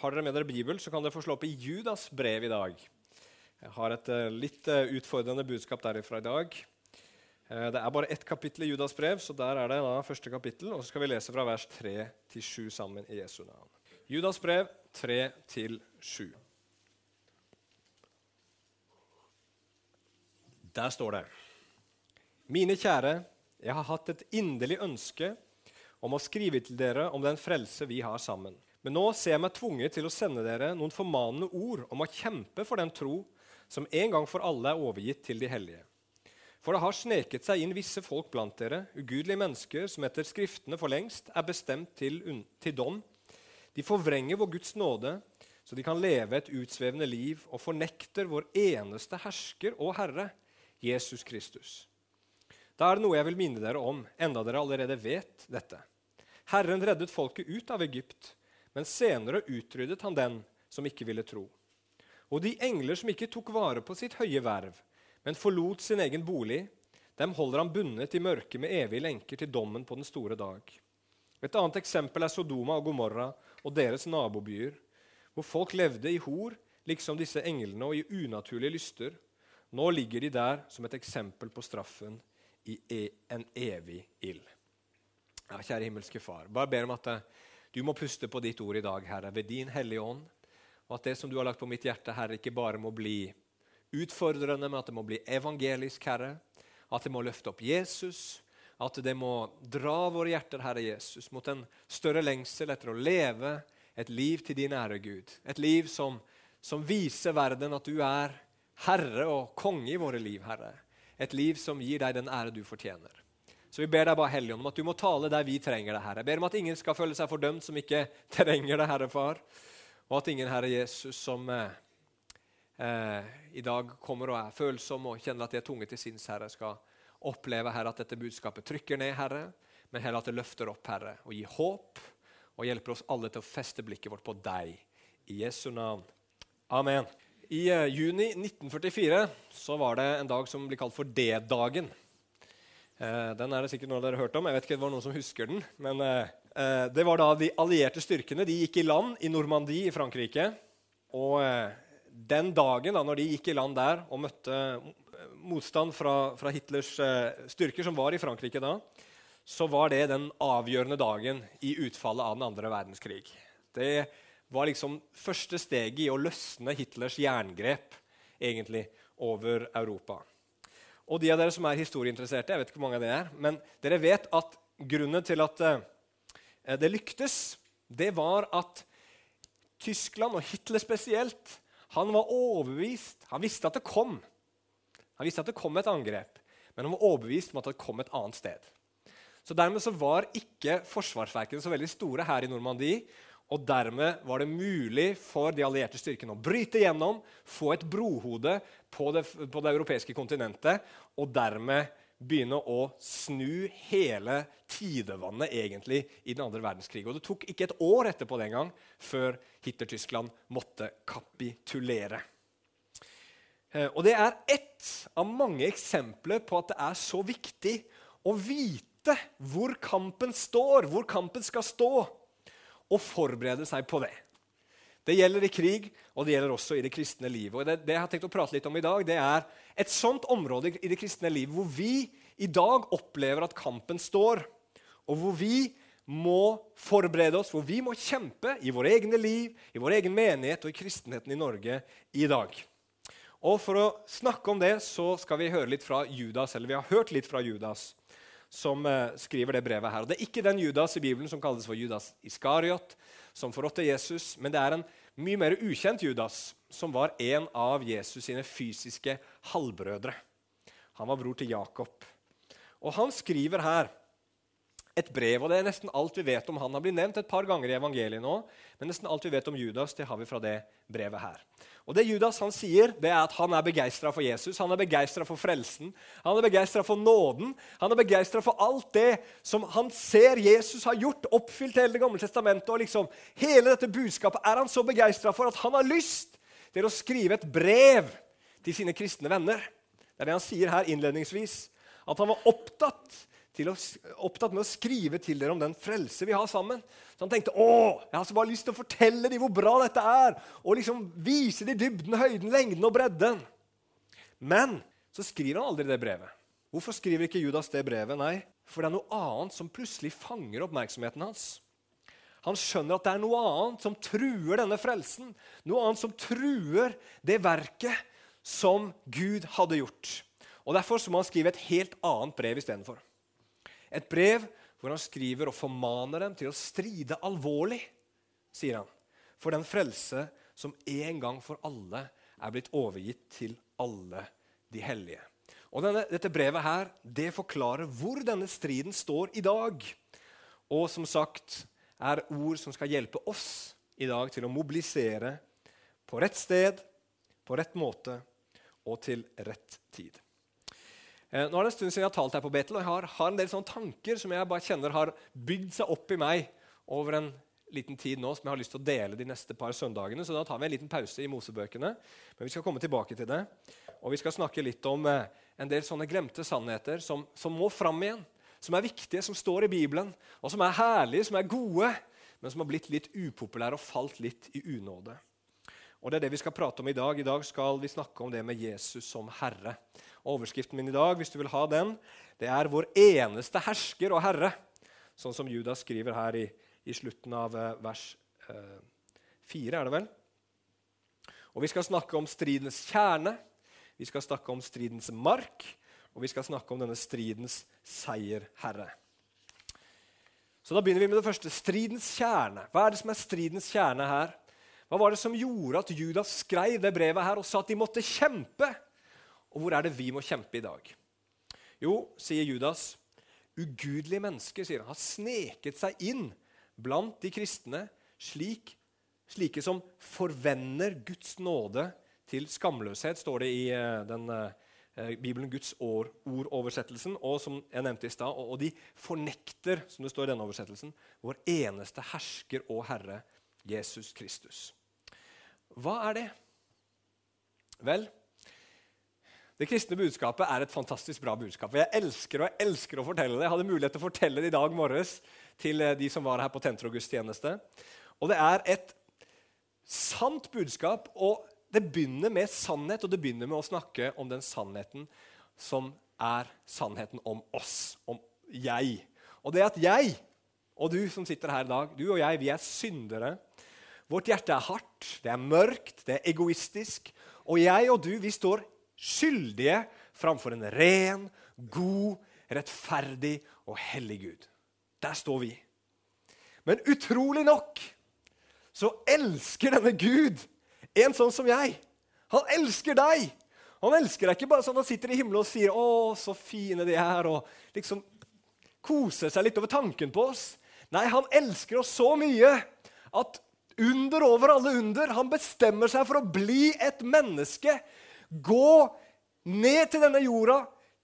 Har dere med dere Bibel, så kan dere få slå opp i Judas brev i dag. Jeg har et uh, litt uh, utfordrende budskap derifra i dag. Uh, det er bare ett kapittel i Judas brev, så der er det da første kapittel. Og så skal vi lese fra vers 3 til 7 sammen i Jesu navn. Judas brev 3 til 7. Der står det Mine kjære, jeg har hatt et inderlig ønske om å skrive til dere om den frelse vi har sammen. Men nå ser jeg meg tvunget til å sende dere noen formanende ord om å kjempe for den tro som en gang for alle er overgitt til de hellige. For det har sneket seg inn visse folk blant dere, ugudelige mennesker som etter Skriftene for lengst er bestemt til, til dom. De forvrenger vår Guds nåde, så de kan leve et utsvevende liv, og fornekter vår eneste hersker og Herre, Jesus Kristus. Da er det noe jeg vil minne dere om, enda dere allerede vet dette. Herren reddet folket ut av Egypt men senere utryddet han den som ikke ville tro. Og de engler som ikke tok vare på sitt høye verv, men forlot sin egen bolig, dem holder han bundet i mørket med evige lenker til dommen på den store dag. Et annet eksempel er Sodoma og Gomorra og deres nabobyer, hvor folk levde i hor, liksom disse englene, og i unaturlige lyster. Nå ligger de der som et eksempel på straffen i e, en evig ild. Ja, kjære himmelske Far, bare ber om at du må puste på ditt ord i dag, Herre, ved din Hellige Ånd. Og at det som du har lagt på mitt hjerte, Herre, ikke bare må bli utfordrende, men at det må bli evangelisk, Herre. At det må løfte opp Jesus. At det må dra våre hjerter, Herre Jesus, mot en større lengsel etter å leve et liv til din ære, Gud. Et liv som, som viser verden at du er herre og konge i våre liv, Herre. Et liv som gir deg den ære du fortjener. Så vi ber deg bare, Hellige om at du må tale der vi trenger det. Herre. Jeg ber om at ingen skal føle seg fordømt som ikke trenger det, Herre Far. Og at ingen, Herre Jesus, som eh, eh, i dag kommer og er følsom og kjenner at de er tunge til sinns, Herre, skal oppleve Herre, at dette budskapet trykker ned, Herre, men heller at det løfter opp, Herre, og gir håp og hjelper oss alle til å feste blikket vårt på deg. I Jesu navn. Amen. I uh, juni 1944 så var det en dag som blir kalt for D-dagen. Eh, den er det sikkert noen av dere hørt om. Jeg vet ikke det var noen som husker den. Men eh, eh, det var da de allierte styrkene de gikk i land i Normandie i Frankrike. Og den dagen da når de gikk i land der og møtte motstand fra, fra Hitlers styrker, som var i Frankrike da, så var det den avgjørende dagen i utfallet av den andre verdenskrig. Det var liksom første steget i å løsne Hitlers jerngrep egentlig over Europa. Og de av dere som er historieinteresserte, jeg vet ikke hvor mange av dere er, men dere vet at grunnen til at uh, det lyktes, det var at Tyskland, og Hitler spesielt, han var overbevist Han visste at det kom. Han visste at det kom et angrep, men han var overbevist om at det kom et annet sted. Så Dermed så var ikke forsvarsverkene så veldig store her i Normandie. Og dermed var det mulig for de allierte styrkene å bryte gjennom, få et brohode på det, på det, europeiske kontinentet, og dermed begynne å snu hele tidevannet egentlig i den andre verdenskrig. Og Det tok ikke et år etterpå den gang før Hitler-Tyskland måtte kapitulere. Eh, og Det er ett av mange eksempler på at det er så viktig å vite hvor kampen står, hvor kampen skal stå og forberede seg på det. Det gjelder i krig, og det gjelder også i det kristne livet. Og det, det, jeg har tenkt å prate litt om i dag, det er et sånt område i det kristne livet hvor vi i dag opplever at kampen står, og hvor vi må forberede oss, hvor vi må kjempe i våre egne liv, i vår egen menighet og i kristenheten i Norge i dag. Og For å snakke om det så skal vi høre litt fra Judas, eller vi har hørt litt fra Judas som uh, skriver det brevet her. Og Det er ikke den Judas i Bibelen som kalles for Judas Iskariot, som forrådte Jesus, men det er en mye mer ukjent Judas, som var en av Jesus sine fysiske halvbrødre. Han var bror til Jakob. Og Han skriver her et brev, og det er nesten alt vi vet om han. har blitt nevnt et par ganger i evangeliet nå, men nesten alt vi vet om Judas, det har vi fra det brevet her. Og det Judas han sier, det er at han er begeistra for Jesus, han er begeistra for frelsen, han er begeistra for nåden, han er begeistra for alt det som han ser Jesus har gjort, oppfylt hele Det gamle testamentet. og liksom Hele dette budskapet er han så begeistra for at han har lyst til å skrive et brev til sine kristne venner. Det er det han sier her innledningsvis. At han var opptatt å, opptatt med å skrive til dere om den frelse vi har sammen. Så han tenkte å, jeg har så bare lyst til å fortelle dem hvor bra dette er, og liksom vise dem dybden, høyden, lengden og bredden. Men så skriver han aldri det brevet. Hvorfor skriver ikke Judas det brevet? Nei, for det er noe annet som plutselig fanger oppmerksomheten hans. Han skjønner at det er noe annet som truer denne frelsen. Noe annet som truer det verket som Gud hadde gjort. Og Derfor må han skrive et helt annet brev istedenfor. Et brev hvor han skriver og formaner dem til å stride alvorlig, sier han, for den frelse som en gang for alle er blitt overgitt til alle de hellige. Og denne, Dette brevet her, det forklarer hvor denne striden står i dag. Og som sagt er ord som skal hjelpe oss i dag til å mobilisere på rett sted, på rett måte og til rett tid. Eh, nå er det en stund siden jeg har talt her på Betel, og jeg har, har en del sånne tanker som jeg bare kjenner har bygd seg opp i meg over en liten tid nå, som jeg har lyst til å dele de neste par søndagene. Så da tar vi en liten pause i Mosebøkene. Men vi skal komme tilbake til det. Og vi skal snakke litt om eh, en del sånne glemte sannheter som, som, må fram igjen. Som er viktige, som står i Bibelen, og som er herlige, som er gode, men som har blitt litt upopulære og falt litt i unåde. Og Det er det vi skal prate om i dag. I dag skal vi snakke om det med Jesus som herre. Overskriften min i dag hvis du vil ha den, det er 'Vår eneste hersker og herre', sånn som Judas skriver her i, i slutten av eh, vers eh, 4, er det vel? Og Vi skal snakke om stridens kjerne. Vi skal snakke om stridens mark, og vi skal snakke om denne stridens seierherre. Så da begynner vi med det første. Stridens kjerne. Hva er det som er stridens kjerne her? Hva var det som gjorde at Judas skrev det brevet her og sa at de måtte kjempe? Og hvor er det vi må kjempe i dag? Jo, sier Judas, ugudelige mennesker sier han, har sneket seg inn blant de kristne, slik, slike som forvender Guds nåde til skamløshet, står det i uh, den uh, Bibelen Guds år, ordoversettelsen. Og som jeg nevnte i stad, og, de fornekter, som det står i denne oversettelsen, vår eneste hersker og Herre, Jesus Kristus. Hva er det? Vel, det kristne budskapet er et fantastisk bra budskap. Jeg elsker og jeg elsker å fortelle det. Jeg hadde mulighet til å fortelle det i dag morges til de som var her på Tentrogudstjeneste. Og det er et sant budskap. og det begynner med sannhet, og det begynner med å snakke om den sannheten som er sannheten om oss, om jeg. Og det at jeg og du som sitter her i dag, du og jeg, vi er syndere. Vårt hjerte er hardt, det er mørkt, det er egoistisk. Og jeg og du, vi står skyldige framfor en ren, god, rettferdig og hellig Gud. Der står vi. Men utrolig nok så elsker denne Gud en sånn som jeg. Han elsker deg. Han elsker deg ikke bare sånn at han sitter i himmelen og sier 'Å, så fine de er', og liksom koser seg litt over tanken på oss. Nei, han elsker oss så mye at under over alle under Han bestemmer seg for å bli et menneske. Gå ned til denne jorda,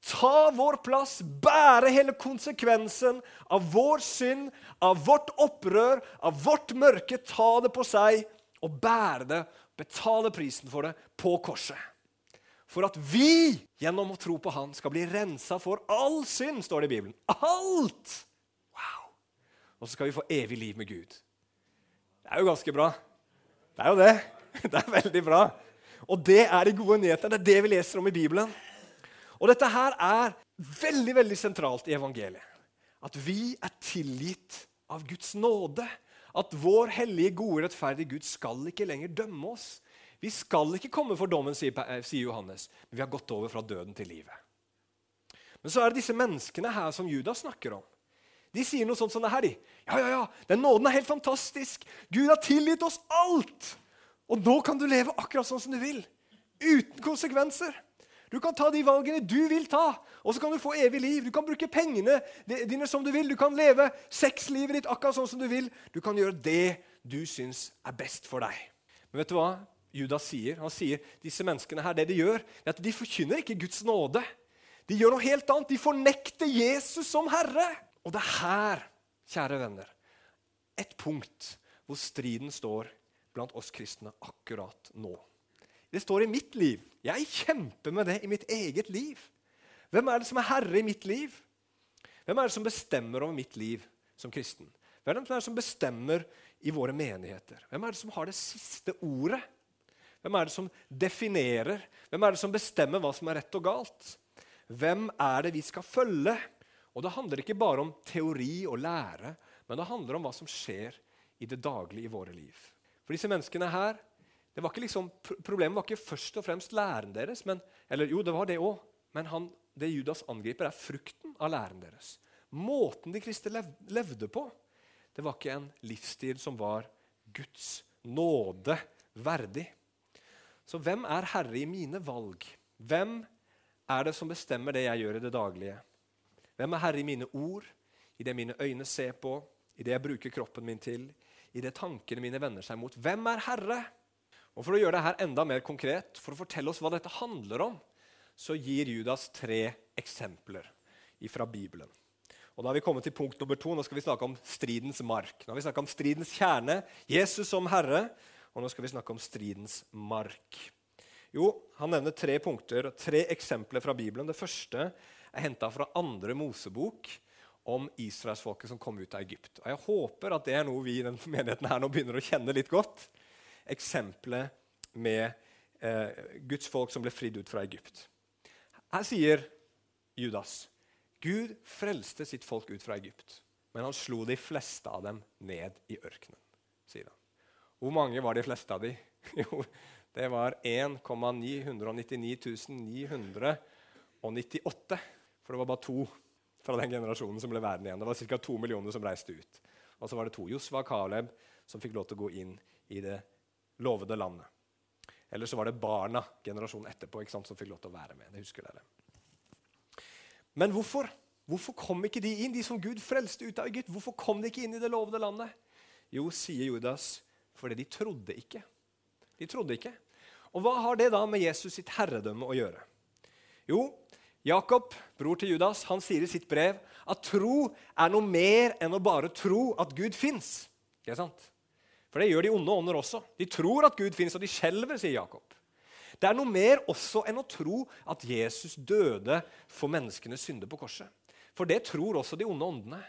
ta vår plass, bære hele konsekvensen av vår synd, av vårt opprør, av vårt mørke. Ta det på seg og bære det betale prisen for det på korset. For at vi gjennom å tro på Han skal bli rensa for all synd, står det i Bibelen. Alt! Wow! Og så skal vi få evig liv med Gud. Det er jo ganske bra. Det er jo det. Det er veldig bra. Og det er de gode nyhetene. Det er det vi leser om i Bibelen. Og dette her er veldig veldig sentralt i evangeliet. At vi er tilgitt av Guds nåde at vår hellige, gode, rettferdige Gud skal ikke lenger dømme oss. Vi skal ikke komme for dommen, sier, Johannes, men vi har gått over fra døden til livet. Men så er det disse menneskene her som Judas snakker om. De sier noe sånt som det her. de. Ja, ja, ja, den nåden er helt fantastisk. Gud har tilgitt oss alt. Og nå kan du leve akkurat sånn som du vil. Uten konsekvenser. Du kan ta de valgene du vil ta, og så kan du få evig liv. Du kan bruke pengene dine som du vil. Du kan leve sexlivet ditt akkurat sånn som du vil. Du kan gjøre det du syns er best for deg. Men vet du hva Judas sier? Han sier disse menneskene her, det de gjør, er at de forkynner ikke Guds nåde. De gjør noe helt annet. De fornekter Jesus som herre. Og det er her, kjære venner, et punkt hvor striden står blant oss kristne akkurat nå. Det står i mitt liv. Jeg kjemper med det i mitt eget liv. Hvem er det som er herre i mitt liv? Hvem er det som bestemmer over mitt liv som kristen? Hvem er det som bestemmer i våre menigheter? Hvem er det som har det siste ordet? Hvem er det som definerer? Hvem er det som bestemmer hva som er rett og galt? Hvem er det vi skal følge? Og Det handler ikke bare om teori og lære, men det handler om hva som skjer i det daglige i våre liv. For disse menneskene her, var liksom, Problemet var ikke først og fremst læren deres. Men, eller jo, det var det òg. Men han, det Judas angriper, er frukten av læren deres. Måten de kristne levde på, det var ikke en livsstil som var Guds nåde verdig. Så hvem er herre i mine valg? Hvem er det som bestemmer det jeg gjør i det daglige? Hvem er herre i mine ord, i det mine øyne ser på, i det jeg bruker kroppen min til, i det tankene mine vender seg mot? Hvem er herre? Og For å gjøre dette enda mer konkret, for å fortelle oss hva dette handler om, så gir Judas tre eksempler fra Bibelen. Og Da har vi kommet til punkt nummer to. Nå skal vi snakke om stridens mark. Nå har vi snakket om stridens kjerne, Jesus som herre, og nå skal vi snakke om stridens mark. Jo, Han nevner tre punkter, tre eksempler fra Bibelen. Det første er henta fra andre Mosebok om israelsfolket som kom ut av Egypt. Og Jeg håper at det er noe vi i den menigheten her nå begynner å kjenne litt godt. Eksempelet med eh, Guds folk som ble fridd ut fra Egypt. Her sier Judas Gud frelste sitt folk ut fra Egypt, men han slo de fleste av dem ned i ørkenen. sier han. Hvor mange var de fleste av de? Jo, det var 1,999 998. For det var bare to fra den generasjonen som ble værende igjen. Det var ca. to millioner som reiste ut. Og så var det to, Josva og Caleb, som fikk lov til å gå inn i det lovede landet. Eller så var det barna generasjonen etterpå sant, som fikk lov til å være med. Det husker dere. Men hvorfor? Hvorfor kom ikke de inn, de som Gud frelste ut av Egypt? Hvorfor kom de ikke inn i det lovede landet? Jo, sier Judas, fordi de trodde ikke. De trodde ikke. Og hva har det da med Jesus sitt herredømme å gjøre? Jo, Jakob, bror til Judas, han sier i sitt brev at tro er noe mer enn å bare tro at Gud fins. For det gjør de onde ånder også. De tror at Gud fins, og de skjelver, sier Jakob. Det er noe mer også enn å tro at Jesus døde for menneskenes synder på korset. For det tror også de onde åndene.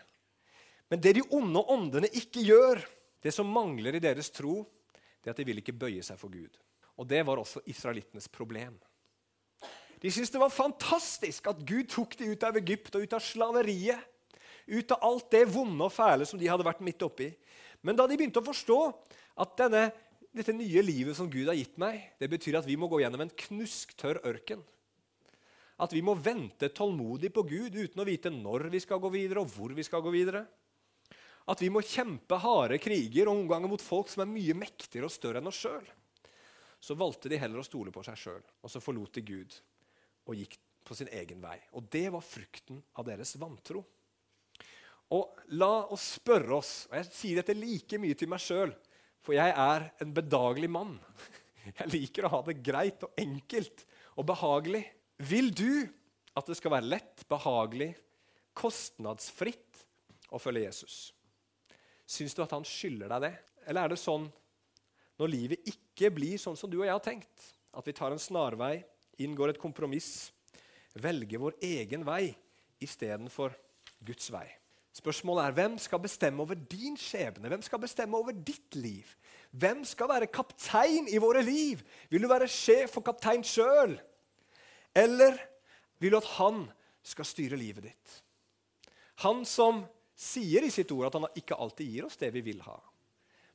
Men det de onde åndene ikke gjør, det som mangler i deres tro, det er at de vil ikke bøye seg for Gud. Og det var også israelittenes problem. De syntes det var fantastisk at Gud tok dem ut av Egypt og ut av slaveriet. Ut av alt det vonde og fæle som de hadde vært midt oppi. Men da de begynte å forstå at denne, dette nye livet som Gud har gitt meg, det betyr at vi må gå gjennom en knusktørr ørken. At vi må vente tålmodig på Gud uten å vite når vi skal gå videre, og hvor vi skal gå videre. At vi må kjempe harde kriger og omganger mot folk som er mye mektigere og større enn oss sjøl. Så valgte de heller å stole på seg sjøl, og så forlot de Gud og gikk på sin egen vei. Og det var frukten av deres vantro. Og la oss spørre oss, og jeg sier dette like mye til meg sjøl, for jeg er en bedagelig mann. Jeg liker å ha det greit og enkelt og behagelig. Vil du at det skal være lett, behagelig, kostnadsfritt å følge Jesus? Syns du at han skylder deg det? Eller er det sånn når livet ikke blir sånn som du og jeg har tenkt, at vi tar en snarvei inngår et kompromiss, velger vår egen vei istedenfor Guds vei. Spørsmålet er hvem skal bestemme over din skjebne? Hvem skal bestemme over ditt liv? Hvem skal være kaptein i våre liv? Vil du være sjef og kaptein sjøl? Eller vil du at han skal styre livet ditt? Han som sier i sitt ord at han ikke alltid gir oss det vi vil ha,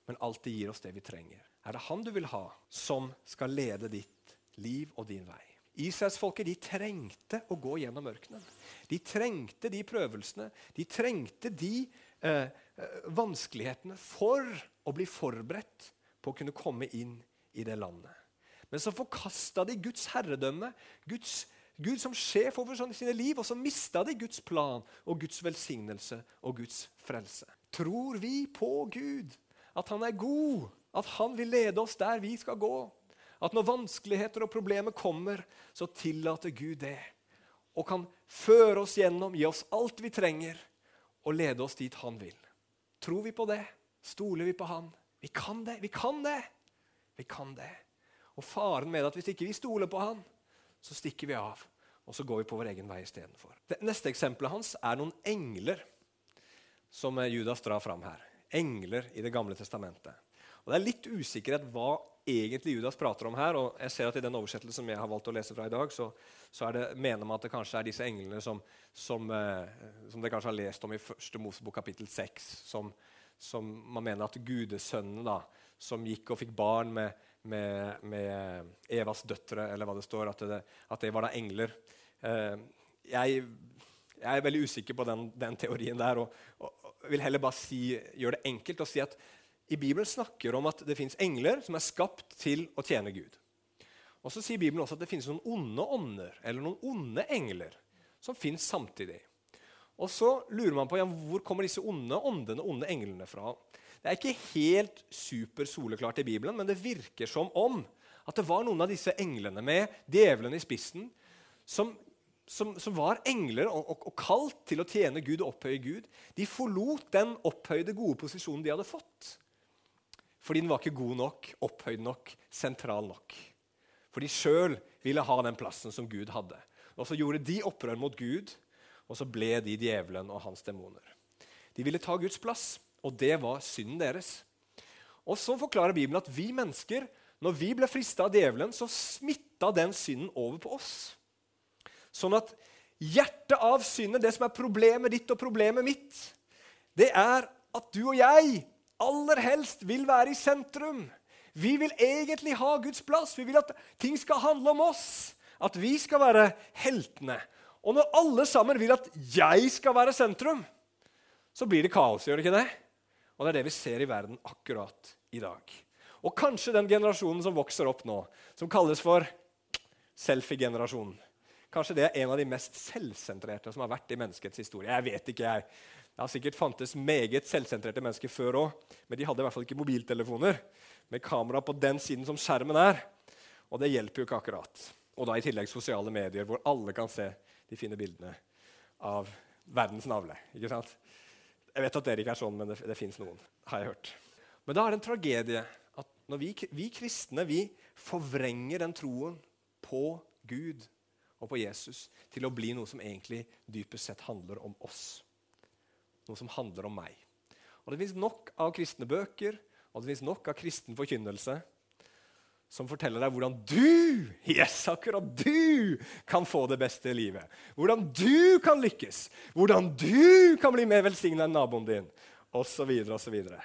men alltid gir oss det vi trenger. Er det han du vil ha, som skal lede ditt liv og din vei? Israelsfolket de trengte å gå gjennom ørkenen. De trengte de prøvelsene, de trengte de eh, eh, vanskelighetene for å bli forberedt på å kunne komme inn i det landet. Men så forkasta de Guds herredømme, Guds, Gud som sjef over sine liv, og så mista de Guds plan og Guds velsignelse og Guds frelse. Tror vi på Gud, at han er god, at han vil lede oss der vi skal gå? At når vanskeligheter og problemer kommer, så tillater Gud det. Og kan føre oss gjennom, gi oss alt vi trenger, og lede oss dit han vil. Tror vi på det? Stoler vi på han? Vi kan det! Vi kan det! Vi kan det. Og faren med at hvis ikke vi stoler på han, så stikker vi av. og så går vi på vår egen vei istedenfor. Neste eksempelet hans er noen engler som Judas drar fram her. Engler i Det gamle testamentet. Og Det er litt usikkerhet hva egentlig Judas prater om her. og jeg ser at I den oversettelsen jeg har valgt å lese fra i dag, så, så det, mener man at det kanskje er disse englene som, som, eh, som dere kanskje har lest om i første Mosebok kapittel 6, som, som, man mener at gudesønnene da, som gikk og fikk barn med, med, med, Evas døtre, eller hva det står, at det, at det var da engler. Eh, jeg, jeg, er veldig usikker på den, den teorien der, og, og, vil heller bare si, gjøre det enkelt og si at i Bibelen snakker om at det fins engler som er skapt til å tjene Gud. Og så sier Bibelen også at det finnes noen onde ånder, eller noen onde engler, som fins samtidig. Og så lurer man på ja, hvor kommer disse onde åndene, onde englene fra. Det er ikke helt supersoleklart i Bibelen, men det virker som om at det var noen av disse englene med djevelen i spissen som, som, som var engler og, og, og, kalt til å tjene Gud og opphøye Gud. De forlot den opphøyde, gode posisjonen de hadde fått. Fordi den var ikke god nok, opphøyd nok, sentral nok. For de sjøl ville ha den plassen som Gud hadde. Og så gjorde de opprør mot Gud, og så ble de djevelen og hans demoner. De ville ta Guds plass, og det var synden deres. Og Så forklarer Bibelen at vi mennesker, når vi ble frista av djevelen, så smitta den synden over på oss. Sånn at hjertet av synden, det som er problemet ditt og problemet mitt, det er at du og jeg aller helst vil være i sentrum. Vi vil egentlig ha Guds plass. Vi vil at ting skal handle om oss. At vi skal være heltene. Og når alle sammen vil at jeg skal være sentrum, så blir det kaos, gjør det ikke det? Og det er det vi ser i verden akkurat i dag. Og kanskje den generasjonen som vokser opp nå, som kalles for selfie-generasjonen Kanskje det er en av de mest selvsentrerte som har vært i menneskets historie. Jeg vet ikke, jeg. Det har sikkert fantes meget selvsentrerte mennesker før òg, men de hadde i hvert fall ikke mobiltelefoner med kamera på den siden som skjermen er. Og det hjelper jo ikke akkurat. Og da i tillegg sosiale medier, hvor alle kan se de fine bildene av verdens navle. ikke sant? Jeg vet at dere ikke er sånn, men det, det fins noen. har jeg hørt. Men da er det en tragedie at når vi, vi kristne vi forvrenger den troen på Gud og på Jesus til å bli noe som egentlig dypest sett handler om oss noe som handler om meg. Og Det fins nok av kristne bøker og det fins nok av kristen forkynnelse som forteller deg hvordan du yes, akkurat du, kan få det beste i livet. Hvordan du kan lykkes, hvordan du kan bli mer velsigna enn naboen din, osv. videre.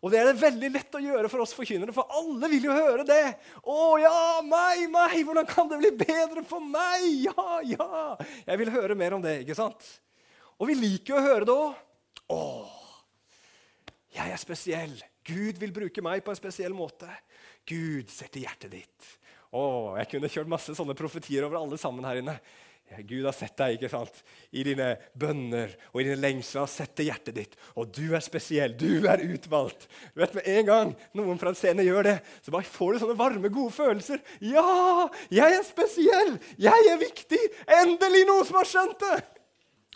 Og det er det veldig lett å gjøre for oss forkynnere, for alle vil jo høre det. 'Å ja, meg, meg! Hvordan kan det bli bedre for meg?' Ja, ja! Jeg vil høre mer om det, ikke sant? Og vi liker å høre det òg. Å, jeg er spesiell. Gud vil bruke meg på en spesiell måte. Gud setter hjertet ditt. Å, jeg kunne kjørt masse sånne profetier over alle sammen her inne. Gud har sett deg ikke sant? i dine bønner og i dine lengsler. har sett det hjertet ditt. Og du er spesiell. Du er utvalgt. Du vet, Med en gang noen fra en scene gjør det, så bare får du sånne varme, gode følelser. Ja, jeg er spesiell! Jeg er viktig! Endelig noen som har skjønt det!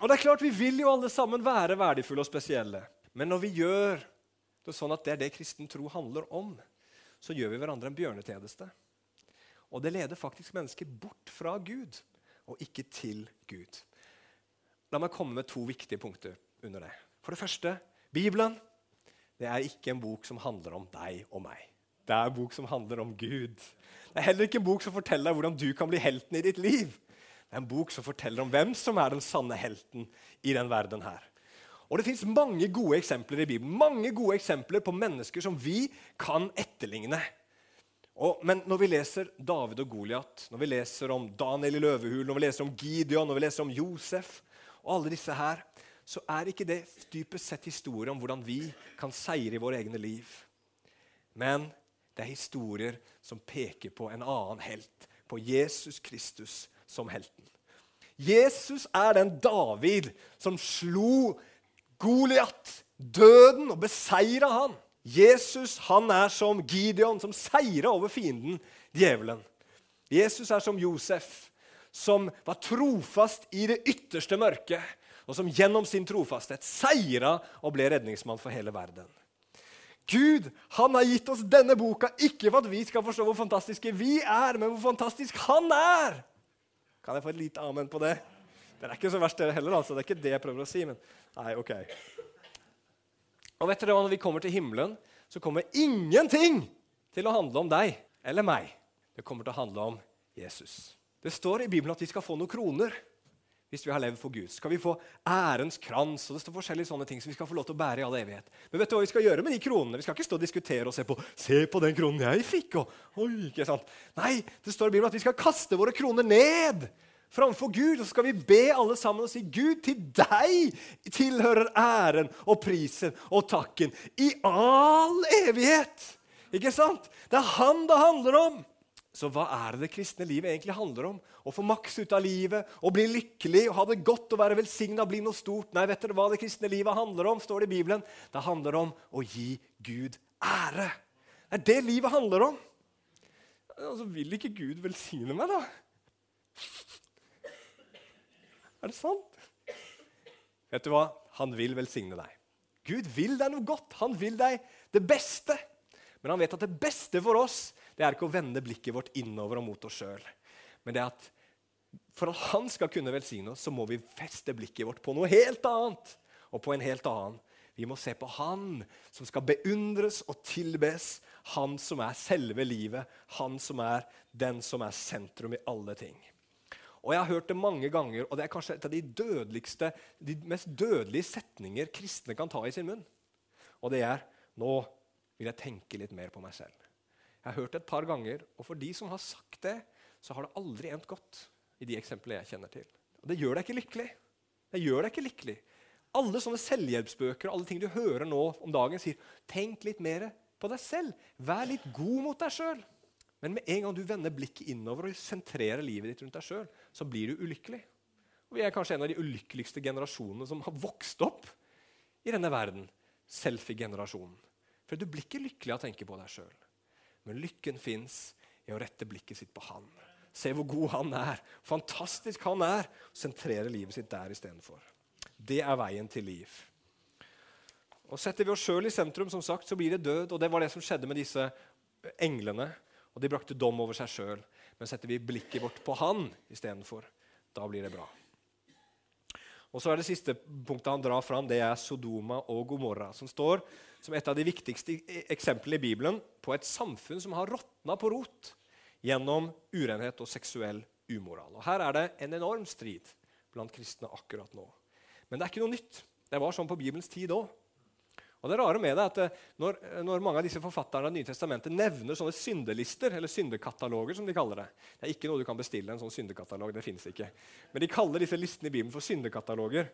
Og det er klart, Vi vil jo alle sammen være verdifulle og spesielle. Men når vi gjør det sånn at det er det kristen tro handler om, så gjør vi hverandre en bjørnetjeneste. Og det leder faktisk mennesker bort fra Gud og ikke til Gud. La meg komme med to viktige punkter under det. For det første Bibelen det er ikke en bok som handler om deg og meg. Det er en bok som handler om Gud. Det er heller ikke en bok som forteller deg hvordan du kan bli helten i ditt liv. Det er en bok som forteller om hvem som er den sanne helten i den verden her. Og Det fins mange gode eksempler i Bibelen mange gode eksempler på mennesker som vi kan etterligne. Og, men når vi leser David og Goliat, når vi leser om Daniel i løvehulen, når vi leser om Gideon, når vi leser om Josef og alle disse her, så er ikke det dypest sett historier om hvordan vi kan seire i våre egne liv. Men det er historier som peker på en annen helt, på Jesus Kristus, som helten. Jesus er den David som slo Goliat, døden, og beseira han. Jesus han er som Gideon, som seira over fienden, djevelen. Jesus er som Josef, som var trofast i det ytterste mørket, og som gjennom sin trofasthet seira og ble redningsmann for hele verden. Gud han har gitt oss denne boka ikke for at vi skal forstå hvor fantastiske vi er, men hvor fantastisk han er. Kan jeg få et lite amen på det? Det er ikke så verst, dere heller. altså. Det er ikke det jeg prøver å si. men nei, ok. Og vet dere hva, Når vi kommer til himmelen, så kommer ingenting til å handle om deg eller meg. Det kommer til å handle om Jesus. Det står i Bibelen at vi skal få noen kroner hvis vi har levd for Gud. Så skal vi få ærens krans og det står forskjellige sånne ting som vi skal få lov til å bære i all evighet. Men vet du hva vi skal gjøre med de kronene? Vi skal ikke stå og diskutere og se på Se på den kronen jeg fikk! Og, oi, ikke sant? Nei, det står i Bibelen at vi skal kaste våre kroner ned framfor Gud. Og så skal vi be alle sammen og si Gud, til deg tilhører æren og prisen og takken i all evighet. Ikke sant? Det er han det handler om. Så hva er det det kristne livet egentlig handler om? Å få maks ut av livet, å bli lykkelig, å ha det godt, å være velsigna, bli noe stort? Nei, vet dere hva det kristne livet handler om? står Det i Bibelen. Det handler om å gi Gud ære. Det er det livet handler om. Altså, Vil ikke Gud velsigne meg, da? Er det sant? Vet du hva? Han vil velsigne deg. Gud vil deg noe godt. Han vil deg det beste. Men han vet at det beste for oss det er ikke å vende blikket vårt innover og mot oss sjøl. Men det er at for at han skal kunne velsigne oss, så må vi feste blikket vårt på noe helt annet. Og på en helt annen. Vi må se på Han som skal beundres og tilbes. Han som er selve livet. Han som er den som er sentrum i alle ting. Og Jeg har hørt det mange ganger, og det er kanskje et av de dødeligste, de mest dødelige setninger kristne kan ta i sin munn. Og det er Nå vil jeg tenke litt mer på meg selv. Jeg har hørt det et par ganger, og for de som har sagt det, så har det aldri endt godt i de eksemplene jeg kjenner til. Og Det gjør deg ikke lykkelig. Det gjør deg ikke lykkelig. Alle sånne selvhjelpsbøker og alle ting du hører nå om dagen, sier tenk litt mer på deg selv. Vær litt god mot deg sjøl. Men med en gang du vender blikket innover og sentrerer livet ditt rundt deg sjøl, så blir du ulykkelig. Og Vi er kanskje en av de ulykkeligste generasjonene som har vokst opp i denne verden. Selfie-generasjonen. For du blir ikke lykkelig av å tenke på deg sjøl. Men lykken fins i å rette blikket sitt på Han. Se hvor god han er. Fantastisk han er. Sentrere livet sitt der istedenfor. Det er veien til liv. Og Setter vi oss sjøl i sentrum, som sagt, så blir det død. Og det var det som skjedde med disse englene og de brakte dom over seg sjøl. Men setter vi blikket vårt på han istedenfor, da blir det bra. Og så er Det siste punktet han drar fram, det er Sodoma og Gomorra, som står som et av de viktigste eksemplene i Bibelen på et samfunn som har råtna på rot gjennom urenhet og seksuell umoral. Og Her er det en enorm strid blant kristne akkurat nå. Men det er ikke noe nytt. Det var sånn på Bibelens tid òg. Og det rare med det er at eh, når, eh, når, mange av disse forfatterne av Nye Testamentet nevner sånne syndelister, eller syndekataloger, som de kaller det Det er ikke noe du kan bestille, en sånn syndekatalog. det finnes ikke. Men de kaller disse listene i Bibelen for syndekataloger.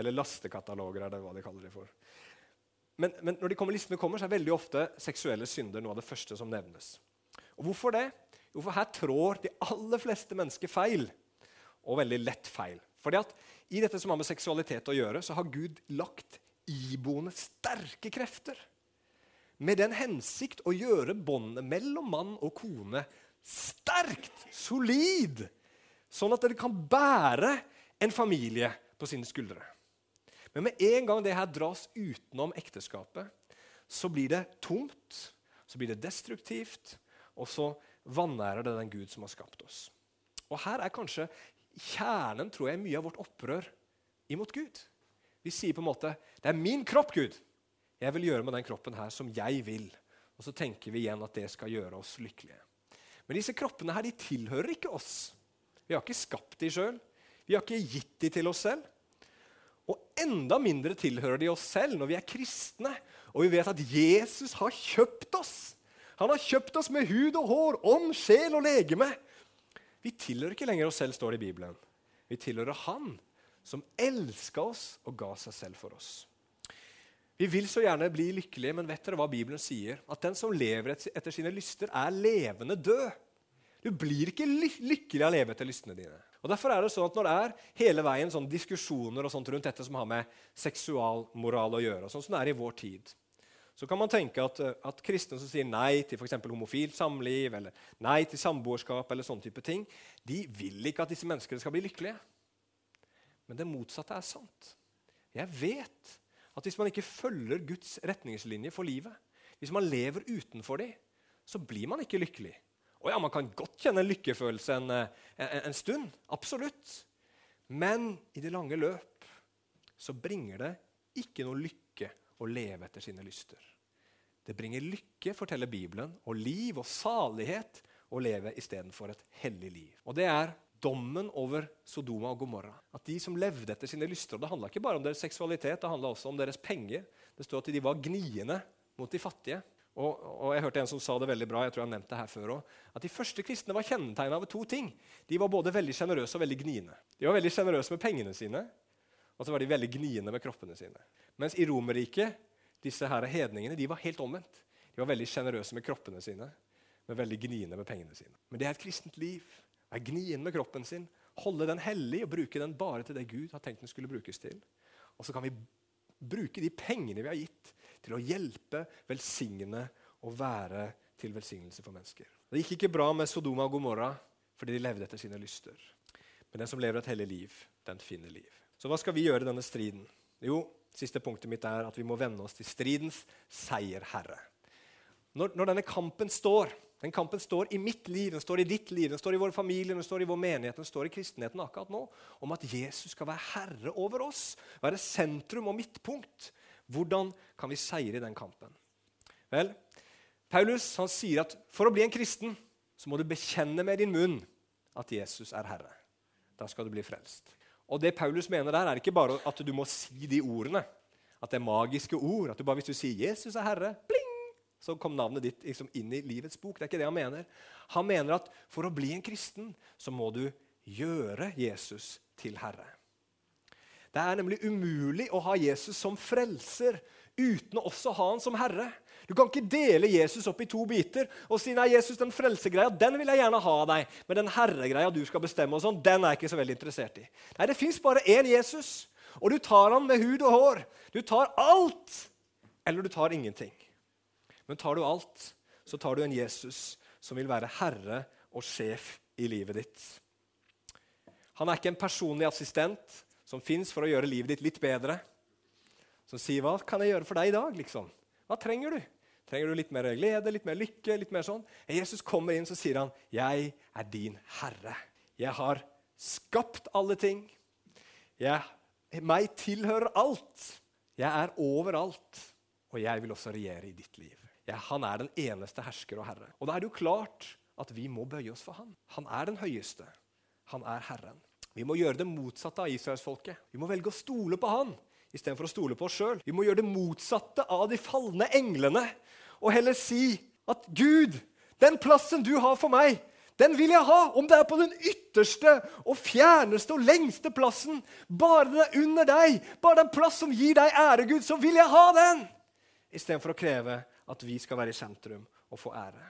Eller lastekataloger, er det hva de kaller det for. Men, men når de kommer, listene kommer, så er veldig ofte seksuelle synder noe av det første som nevnes. Og Hvorfor det? Jo, for her trår de aller fleste mennesker feil. Og veldig lett feil. Fordi at I dette som har med seksualitet å gjøre, så har Gud lagt iboende sterke krefter. Med den hensikt å gjøre båndet mellom mann og kone sterkt, solid, sånn at det kan bære en familie på sine skuldre. Men med en gang det her dras utenom ekteskapet, så blir det tomt, så blir det destruktivt, og så vanærer det den Gud som har skapt oss. Og Her er kanskje kjernen tror jeg, mye av vårt opprør imot Gud. Vi sier på en måte 'Det er min kropp, Gud. Jeg vil gjøre med den kroppen her som jeg vil.' Og så tenker vi igjen at det skal gjøre oss lykkelige. Men disse kroppene her, de tilhører ikke oss. Vi har ikke skapt de sjøl. Vi har ikke gitt de til oss selv. Og enda mindre tilhører de oss selv når vi er kristne og vi vet at Jesus har kjøpt oss. Han har kjøpt oss med hud og hår, ånd, sjel og legeme. Vi tilhører ikke lenger oss selv, står det i Bibelen. Vi tilhører Han som elska oss og ga seg selv for oss. Vi vil så gjerne bli lykkelige, men vet dere hva Bibelen sier? At den som lever etter sine lyster, er levende død. Du blir ikke lykkelig av å leve etter lystene dine. Og Derfor er det sånn at Når det er hele veien sånn diskusjoner og sånt rundt dette som har med seksualmoral å gjøre, sånn som det er i vår tid, så kan man tenke at, at kristne som sier nei til f.eks. homofilt samliv eller nei til samboerskap, eller sånne type ting, de vil ikke at disse menneskene skal bli lykkelige. Men det motsatte er sant. Jeg vet at hvis man ikke følger Guds retningslinjer for livet, hvis man lever utenfor dem, så blir man ikke lykkelig. Og ja, Man kan godt kjenne en lykkefølelse en, en, en stund. Absolutt. Men i det lange løp så bringer det ikke noe lykke å leve etter sine lyster. Det bringer lykke, forteller Bibelen, og liv og salighet å leve istedenfor et hellig liv. Og Det er dommen over Sodoma og Gomorra. At de som levde etter sine lyster og Det handla ikke bare om deres seksualitet, det handla også om deres penger. Det står at de var gniende mot de fattige. Og, og, jeg hørte en som sa det veldig bra, jeg tror jeg har nevnt det her før også, at de første kristne var kjennetegna av to ting. De var både veldig sjenerøse og veldig gniende. De var veldig sjenerøse med pengene sine, og så var de veldig gniende med kroppene sine. Mens i Romerriket, disse her hedningene, de var helt omvendt. De var veldig sjenerøse med kroppene sine, men veldig gniende med pengene sine. Men det er et kristent liv. Være gnien med kroppen sin, holde den hellig og bruke den bare til det Gud har tenkt den skulle brukes til. Og så kan vi bruke de pengene vi har gitt, til å hjelpe, velsigne og være til velsignelse for mennesker. Det gikk ikke bra med Sodoma og Gomorra fordi de levde etter sine lyster. Men den som lever et hellig liv, den finner liv. Så hva skal vi gjøre i denne striden? Jo, Siste punktet mitt er at vi må venne oss til stridens seierherre. Når, når denne kampen står, den kampen står i mitt liv, den står i ditt liv, den står i vår familie, den står i vår menighet, den står i kristenheten akkurat nå, om at Jesus skal være herre over oss, være sentrum og midtpunkt, hvordan kan vi seire i den kampen? Vel, Paulus han sier at for å bli en kristen så må du bekjenne med din munn at Jesus er Herre. Da skal du bli frelst. Og det Paulus mener der, er ikke bare at du må si de ordene. At det er magiske ord. At du bare Hvis du sier 'Jesus er Herre', bling, så kom navnet ditt liksom inn i livets bok. Det er ikke det han mener. Han mener at for å bli en kristen så må du gjøre Jesus til Herre. Det er nemlig umulig å ha Jesus som frelser uten å også ha han som herre. Du kan ikke dele Jesus opp i to biter og si nei, Jesus, den frelsegreia den vil jeg gjerne ha av deg, men den herregreia du skal bestemme, og sånn, den er jeg ikke så veldig interessert i. Nei, Det fins bare én Jesus, og du tar han med hud og hår. Du tar alt, eller du tar ingenting. Men tar du alt, så tar du en Jesus som vil være herre og sjef i livet ditt. Han er ikke en personlig assistent som fins for å gjøre livet ditt litt bedre. Som sier 'Hva kan jeg gjøre for deg i dag?' liksom? Hva trenger du? Trenger du litt mer glede, litt mer lykke? litt mer sånn? Jesus kommer inn så sier han, 'Jeg er din herre. Jeg har skapt alle ting. Jeg, meg tilhører alt. Jeg er overalt. Og jeg vil også regjere i ditt liv.' Jeg, han er den eneste hersker og herre. Og da er det jo klart at vi må bøye oss for han. Han er den høyeste. Han er Herren. Vi må gjøre det motsatte av israelsfolket. Vi må velge å stole på han istedenfor å stole på oss sjøl. Vi må gjøre det motsatte av de falne englene og heller si at Gud, den plassen du har for meg, den vil jeg ha, om det er på den ytterste og fjerneste og lengste plassen. Bare den er under deg, bare den plass som gir deg ære, Gud, så vil jeg ha den! Istedenfor å kreve at vi skal være i sentrum og få ære.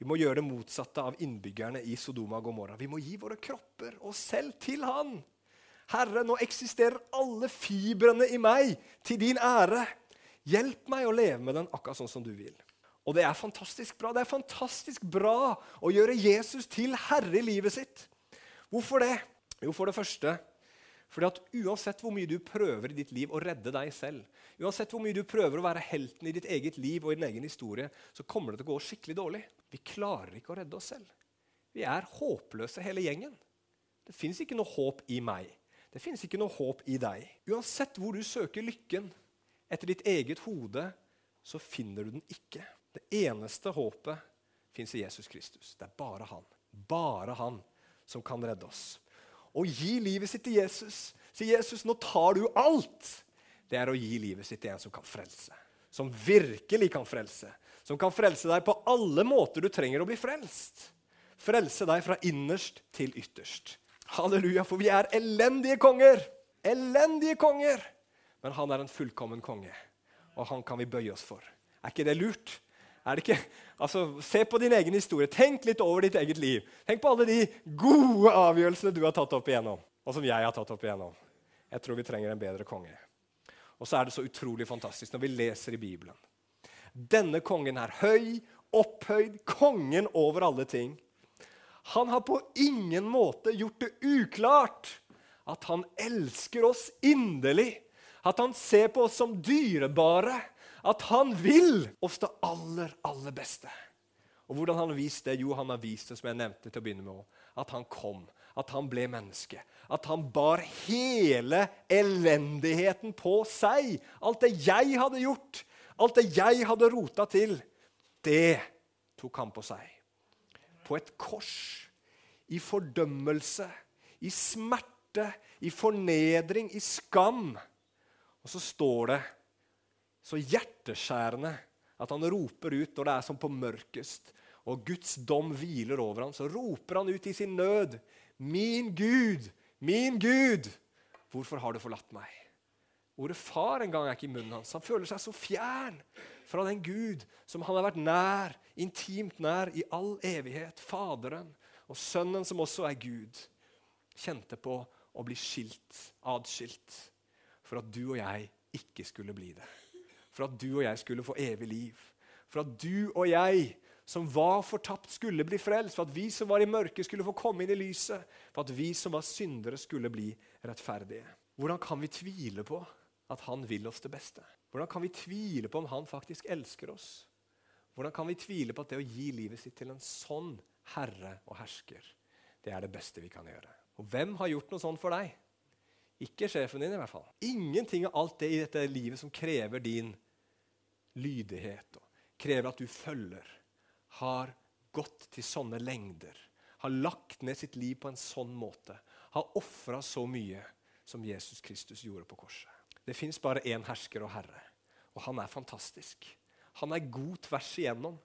Vi må gjøre det motsatte av innbyggerne i Sodoma og Gomorra. Vi må gi våre kropper og selv til Han. Herre, nå eksisterer alle fibrene i meg til din ære. Hjelp meg å leve med den akkurat sånn som du vil. Og det er fantastisk bra. Det er fantastisk bra å gjøre Jesus til herre i livet sitt. Hvorfor det? Jo, for det første fordi at Uansett hvor mye du prøver i ditt liv å redde deg selv, uansett hvor mye du prøver å være helten i ditt eget liv og i din egen historie, så kommer det til å gå skikkelig dårlig. Vi klarer ikke å redde oss selv. Vi er håpløse, hele gjengen. Det fins ikke noe håp i meg. Det fins ikke noe håp i deg. Uansett hvor du søker lykken etter ditt eget hode, så finner du den ikke. Det eneste håpet fins i Jesus Kristus. Det er bare han. Bare han som kan redde oss å gi livet sitt til Jesus. Si, 'Jesus, nå tar du alt.' Det er å gi livet sitt til en som kan frelse. Som virkelig kan frelse. Som kan frelse deg på alle måter du trenger å bli frelst. Frelse deg fra innerst til ytterst. Halleluja, for vi er elendige konger. Elendige konger. Men han er en fullkommen konge, og han kan vi bøye oss for. Er ikke det lurt? Er det ikke? Altså, Se på din egen historie. Tenk litt over ditt eget liv. Tenk på alle de gode avgjørelsene du har tatt opp igjennom, og som jeg har tatt opp igjennom. Jeg tror vi trenger en bedre konge. Og så er det så utrolig fantastisk når vi leser i Bibelen. Denne kongen er høy, opphøyd, kongen over alle ting. Han har på ingen måte gjort det uklart at han elsker oss inderlig, at han ser på oss som dyrebare at han vil oss det aller, aller beste. Og hvordan han har vist det? Jo, han har vist det som jeg nevnte til å begynne med også. At han kom, at han ble menneske. At han bar hele elendigheten på seg. Alt det jeg hadde gjort, alt det jeg hadde rota til, det tok han på seg. På et kors. I fordømmelse, i smerte, i fornedring, i skam. Og så står det så hjerteskjærende at han roper ut når det er som på mørkest, og Guds dom hviler over ham. Så roper han ut i sin nød. Min Gud, min Gud, hvorfor har du forlatt meg? Ordet far en gang er ikke i munnen hans. Han føler seg så fjern fra den Gud som han har vært nær, intimt nær i all evighet. Faderen og Sønnen, som også er Gud, kjente på å bli skilt, adskilt, for at du og jeg ikke skulle bli det for at du og jeg skulle få evig liv. For at du og jeg, som var fortapt, skulle bli frelst. For at vi som var i mørket, skulle få komme inn i lyset. For at vi som var syndere, skulle bli rettferdige. Hvordan kan vi tvile på at han vil oss det beste? Hvordan kan vi tvile på om han faktisk elsker oss? Hvordan kan vi tvile på at det å gi livet sitt til en sånn herre og hersker, det er det beste vi kan gjøre? Og hvem har gjort noe sånt for deg? Ikke sjefen din, i hvert fall. Ingenting av alt det i dette livet som krever din lydighet og krever at du følger, har gått til sånne lengder, har lagt ned sitt liv på en sånn måte, har ofra så mye som Jesus Kristus gjorde på korset. Det fins bare én hersker og herre, og han er fantastisk. Han er god tvers igjennom.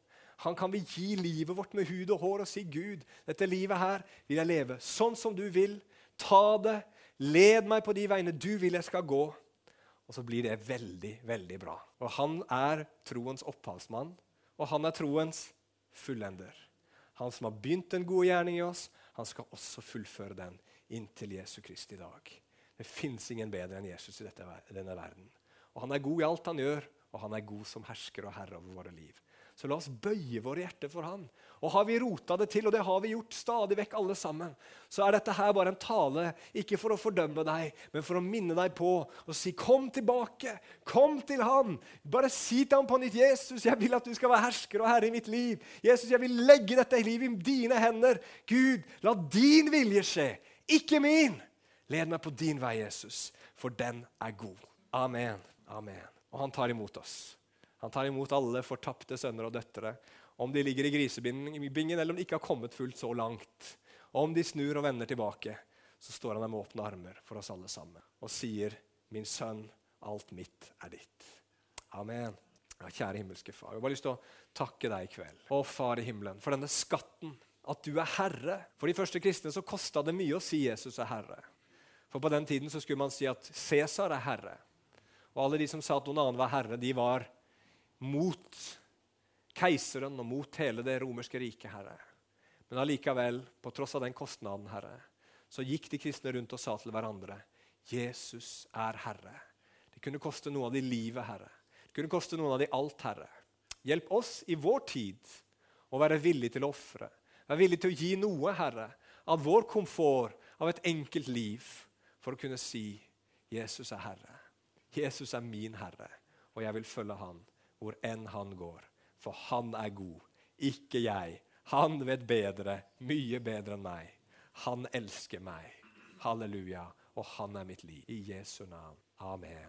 Han kan vi gi livet vårt med hud og hår og si, 'Gud, dette livet her vil jeg leve sånn som du vil.' Ta det. Led meg på de veiene du vil jeg skal gå. Og så blir det veldig, veldig bra. Og han er troens opphavsmann, og han er troens fullender. Han som har begynt en god gjerning i oss, han skal også fullføre den inntil Jesu Kristi dag. Det fins ingen bedre enn Jesus i dette, denne verden. Og Han er god i alt han gjør, og han er god som hersker og herre over våre liv. Så la oss bøye våre hjerter for Han. Og har vi rota det til, og det har vi gjort stadig vekk alle sammen, så er dette her bare en tale, ikke for å fordømme deg, men for å minne deg på og si 'Kom tilbake! Kom til Han!' Bare si til ham på nytt 'Jesus, jeg vil at du skal være hersker og herre i mitt liv.' 'Jesus, jeg vil legge dette livet i dine hender.' 'Gud, la din vilje skje, ikke min.' Led meg på din vei, Jesus, for den er god. Amen. Amen. Og han tar imot oss. Han tar imot alle fortapte sønner og døtre, om de ligger i grisebingen eller om de ikke har kommet fullt så langt. Og om de snur og vender tilbake, så står han der med åpne armer for oss alle sammen og sier, 'Min sønn, alt mitt er ditt'. Amen. Ja, kjære himmelske Far, jeg har bare lyst til å takke deg i kveld. Å, Far i himmelen, for denne skatten. At du er herre. For de første kristne så kosta det mye å si Jesus er herre. For på den tiden så skulle man si at Cæsar er herre. Og alle de som sa at noen annen var herre, de var mot keiseren og mot hele det romerske riket, Herre. Men allikevel, på tross av den kostnaden, Herre, så gikk de kristne rundt og sa til hverandre Jesus er Herre. Det kunne koste noe av de livet, Herre. Det kunne koste noen av de alt, Herre. Hjelp oss i vår tid å være villige til å ofre. Være villige til å gi noe, Herre, av vår komfort, av et enkelt liv, for å kunne si Jesus er Herre. Jesus er min Herre, og jeg vil følge Han hvor enn han går. For han er god, ikke jeg. Han vet bedre, mye bedre enn meg. Han elsker meg. Halleluja. Og han er mitt liv. I Jesu navn. Amen.